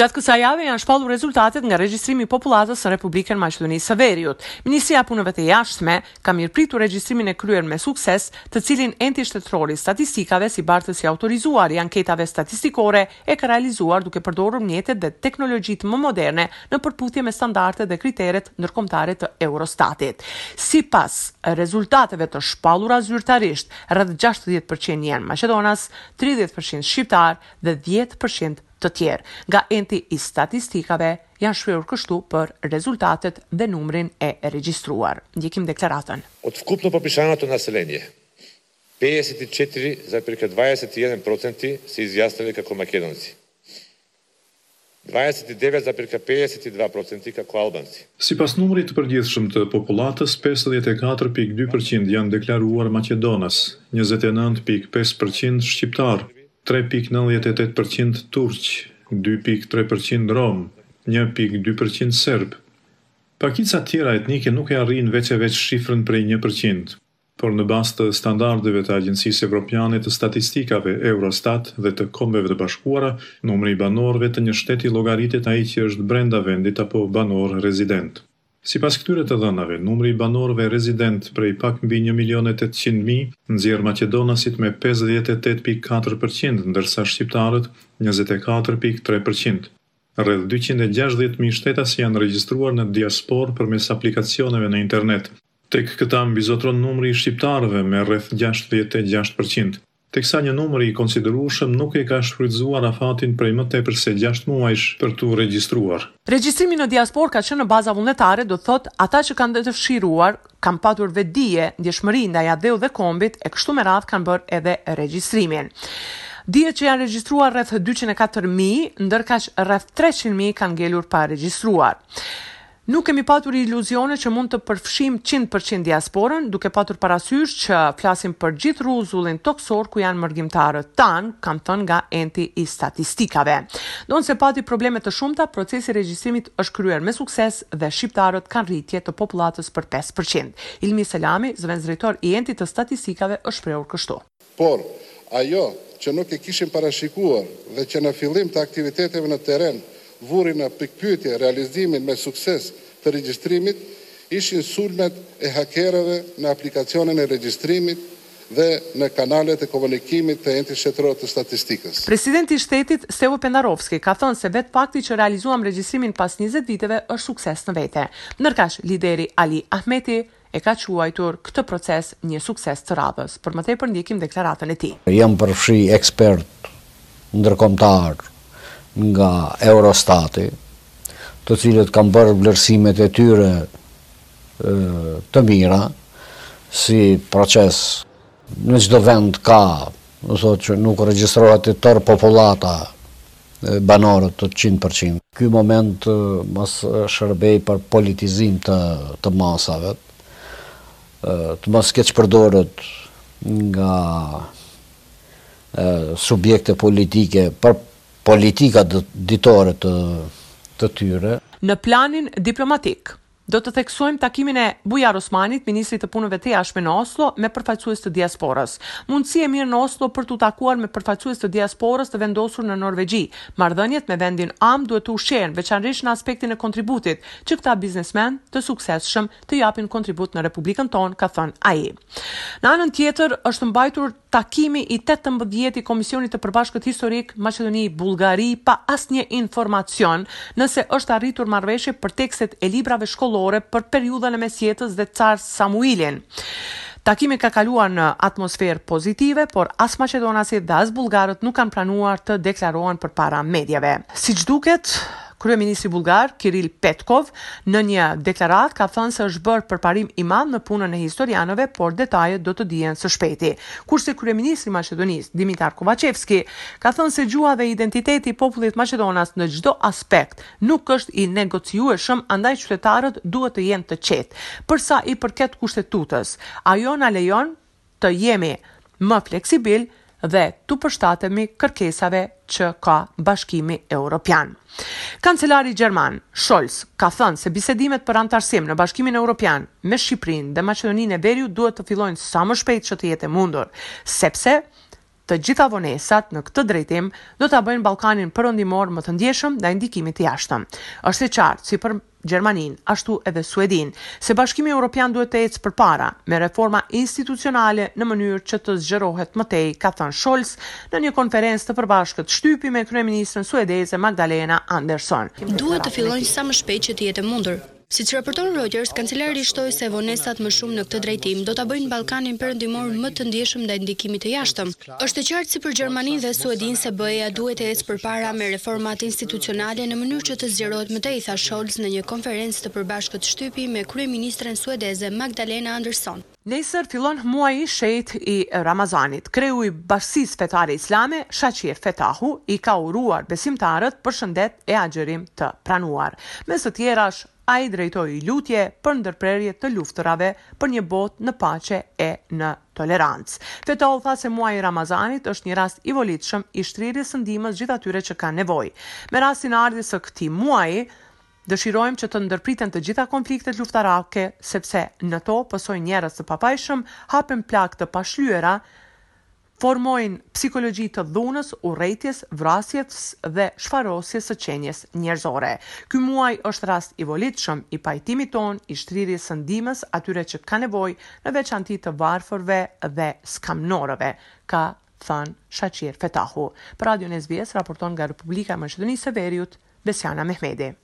Gjatë kësaj jave janë shpallur rezultatet nga regjistrimi i popullatës në Republikën e Maqedonisë së Veriut. Ministria e Punëve të Jashtme ka mirëpritur regjistrimin e kryer me sukses, të cilin enti shtetëror i statistikave si bartës i autorizuar i anketave statistikore e ka realizuar duke përdorur mjetet dhe teknologjitë më moderne në përputhje me standardet dhe kriteret ndërkombëtare të Eurostatit. Sipas rezultateve të shpallura zyrtarisht, rreth gjashtëdhjetë për qind janë maqedonas, tridhjetë për qind shqiptarë dhe dhjetë për qind të tjerë. Nga Enti i Statistikave janë shprehur kështu për rezultatet dhe numrin e regjistruar. Ndjekim deklaratën. Od vkupno popishanoto naselenie. Pedeset i çetiri zapirka dvaeset i eden procenti se izjasnile kako Makedonci. Dvaeset i devet zapirka pedeset i dva procenti kako Albanci. Sipas numrit të përgjithshëm të popullatës, pesëdhjetë e katër pikë dy për qind janë deklaruar maqedonas, njëzet e nëntë pikë pesë për qind shqiptarë, tre pikë nëntëdhjetë e tetë për qind turq, dy pikë tre për qind romë, një pikë dy për qind serbë. Pakicat tjera etnike nuk e arrijnë veç e veç shifrën prej një për qind. por në bazë të standardeve të Agjencisë Evropiane të Statistikave, Eurostat, dhe të Kombeve të Bashkuara, numri i banorëve të një shteti llogaritet ai që është brenda vendit apo banor rezident. Sipas këtyre të dhënave, numri i banorëve rezidentë prej pak mbi një milion e tetëqind mijë nxjerr maqedonasit me pesëdhjetë e tetë pikë katër për qind, ndërsa shqiptarët njëzet e katër pikë tre për qind. Rreth dyqind e gjashtëdhjetë mijë shtetas janë regjistruar në diasporë përmes aplikacioneve në internet, Tek këta mbizotëron numri i shqiptarëve me rreth gjashtëdhjetë e gjashtë për qind, teksa një numër i konsiderueshëm nuk e ka shfrytëzuar afatin prej më tepër se gjashtë muajsh për t'u regjistruar. Regjistrimi në diasporë ka qenë në baza vullnetare, do të thotë ata që kanë dëshiruar kanë patur vetëdije, ndjeshmëri ndaj atdheut dhe kombit e kështu me radhë kanë bërë edhe regjistrimin. Dihet që janë regjistruar rreth dyqind e katër mijë, ndërkaq rreth treqind mijë kanë ngelur pa regjistruar. Nuk kemi patur iluzione që mund të përfshijmë qind për qind diasporën, duke patur parasysh që flasim për gjithë rruzullin tokësor ku janë mërgimtarët tanë, kanë thënë nga Enti i Statistikave. Ndonëse pati probleme të shumta, procesi i regjistrimit është kryer me sukses dhe shqiptarët kanë rritje të popullatës për pesë për qind. Ilmi Selami, zëvendësdrejtor i Entit të Statistikave është shprehur kështu. Por, ajo, që nuk e kishim parashikuar dhe që në fillim të aktiviteteve në terren vuri në pikëpyetje realizimin me sukses të regjistrimit, ishin sulmet e hakerëve në aplikacionin e regjistrimit dhe në kanalet e komunikimit të Entit Shtetëror të Statistikës. Presidenti i Shtetit, Stevo Pendarovski, ka thënë se vetë fakti që realizuam regjistrimin pas njëzet viteve është sukses në vete. Ndërkaq, lideri Ali Ahmeti, e ka quajtur këtë proces një sukses të radhës. Për më tepër ndjekim deklaratën e tij. Janë përfshirë ekspertë ndërkombëtarë nga Eurostati, të cilët kanë bërë vlerësimet e tyre të mira si proces. Në çdo vend ka, do të thotë që nuk regjistrohet e tërë popullata, banorët qind për qind. Ky moment mos shërbejë për politizim të të masave, të mos keqpërdoret nga subjekte politike për politika ditore të të tyre. Në planin diplomatik, Do të theksojmë takimin e Bujar Osmanit, ministrit të Punëve të Jashtme në Oslo, me përfaqësues të diasporës. Mundësi e mirë në Oslo për t'u takuar me përfaqësues të diasporës të vendosur në Norvegji. Marrëdhëniet me vendin amë duhet të ushqehen, veçanërisht në aspektin e kontributit, që këta biznesmenë të suksesshëm të japin kontribut në Republikën tonë, ka thënë ai. Në anën tjetër, është mbajtur. Takimi i tetëmbëdhjetë i Komisionit të Përbashkët Historik Maqedoni-Bullgari pa asnjë informacion nëse është arritur marrëveshje për tekstet e librave shkollore për periudhën e mesjetës dhe Car Samuilin. Takimi ka kaluar në atmosferë pozitive, por as maqedonasit dhe as bullgarët nuk kanë pranuar të deklarohen përpara mediave. Siç duket, Kryeministri bullgar, Kiril Petkov, në një deklaratë ka thënë se është bërë përparim i madh në punën e historianëve, por detajet do të dihen së shpejti. Kurse kryeministri i Maqedonisë, Dimitar Kovaçevski, ka thënë se gjuha dhe identiteti i popullit maqedonas në çdo aspekt nuk është i negociueshëm, andaj qytetarët duhet të jenë të qetë. Për sa i përket Kushtetutës, ajo na lejon, të jemi më fleksibil dhe t'u përshtatemi kërkesave që ka Bashkimi Europian. Kancelari gjerman, Scholz, ka thënë se bisedimet për anëtarësim në Bashkimin Europian me Shqipërinë dhe Maqedoninë e Veriut duhet të fillojnë sa më shpejt që të jetë e mundur, sepse Të gjitha vonesat në këtë drejtim do ta bëjnë Ballkanin Perëndimor më të ndjeshëm ndaj ndikimit të jashtëm. Është e qartë, si për Gjermaninë, ashtu edhe Suedinë, se Bashkimi Europian duhet të ecë përpara, me reforma institucionale në mënyrë që të zgjerohet më tej, ka thënë Scholz në një konferencë të përbashkët shtypi me kryeministren suedeze Magdalena Andersson. Duhet të fillojnë sa më shpejt që të jetë e mundur. Siç raporton Reuters, kancelari shtoi se vonesat më shumë në këtë drejtim do ta bëjnë Ballkanin Perëndimor më të ndjeshëm ndaj ndikimit të jashtëm. Është e qartë si për Gjermaninë dhe Suedinë se BE-ja duhet të ecë përpara me reformat institucionale në mënyrë që të zgjerohet më tej, tha Scholz në një konferencë të përbashkët shtypi me kryeministren suedeze Magdalena Andersson. Nesër fillon muaji i shenjtë i Ramazanit. Kreu i Bashkësisë Fetare Islame, Shaqir Fetahu, i ka uruar besimtarët për shëndet e agjërim të pranuar. Mes të tjerash, ai drejtoi lutje për ndërprerje të luftërave për një botë në paqe e në tolerancë. Fetahu tha se muaji i Ramazanit është një rast i volitshëm i shtrirjes së ndihmës gjithë atyre që kanë nevojë. Me rastin e ardhjes së këtij muaji, Dëshirojmë që të ndërpriten të gjitha konfliktet luftarake, sepse në to pësojnë njerëz të pafajshëm, hapen plagë të pashlyera, formojnë psikologji të dhunës, urrejtjes, vrasjes dhe shfarosjes së qenies njerëzore. Ky muaj është rast i volitshëm i pajtimit tonë, i shtrirjes së ndihmës atyre që kanë nevojë, në veçanti të varfërve dhe skamnorëve, ka thënë Shaqir Fetahu. Për Radion SBS raporton nga Republika e Maqedonisë së Veriut, Besjana Mehmeti.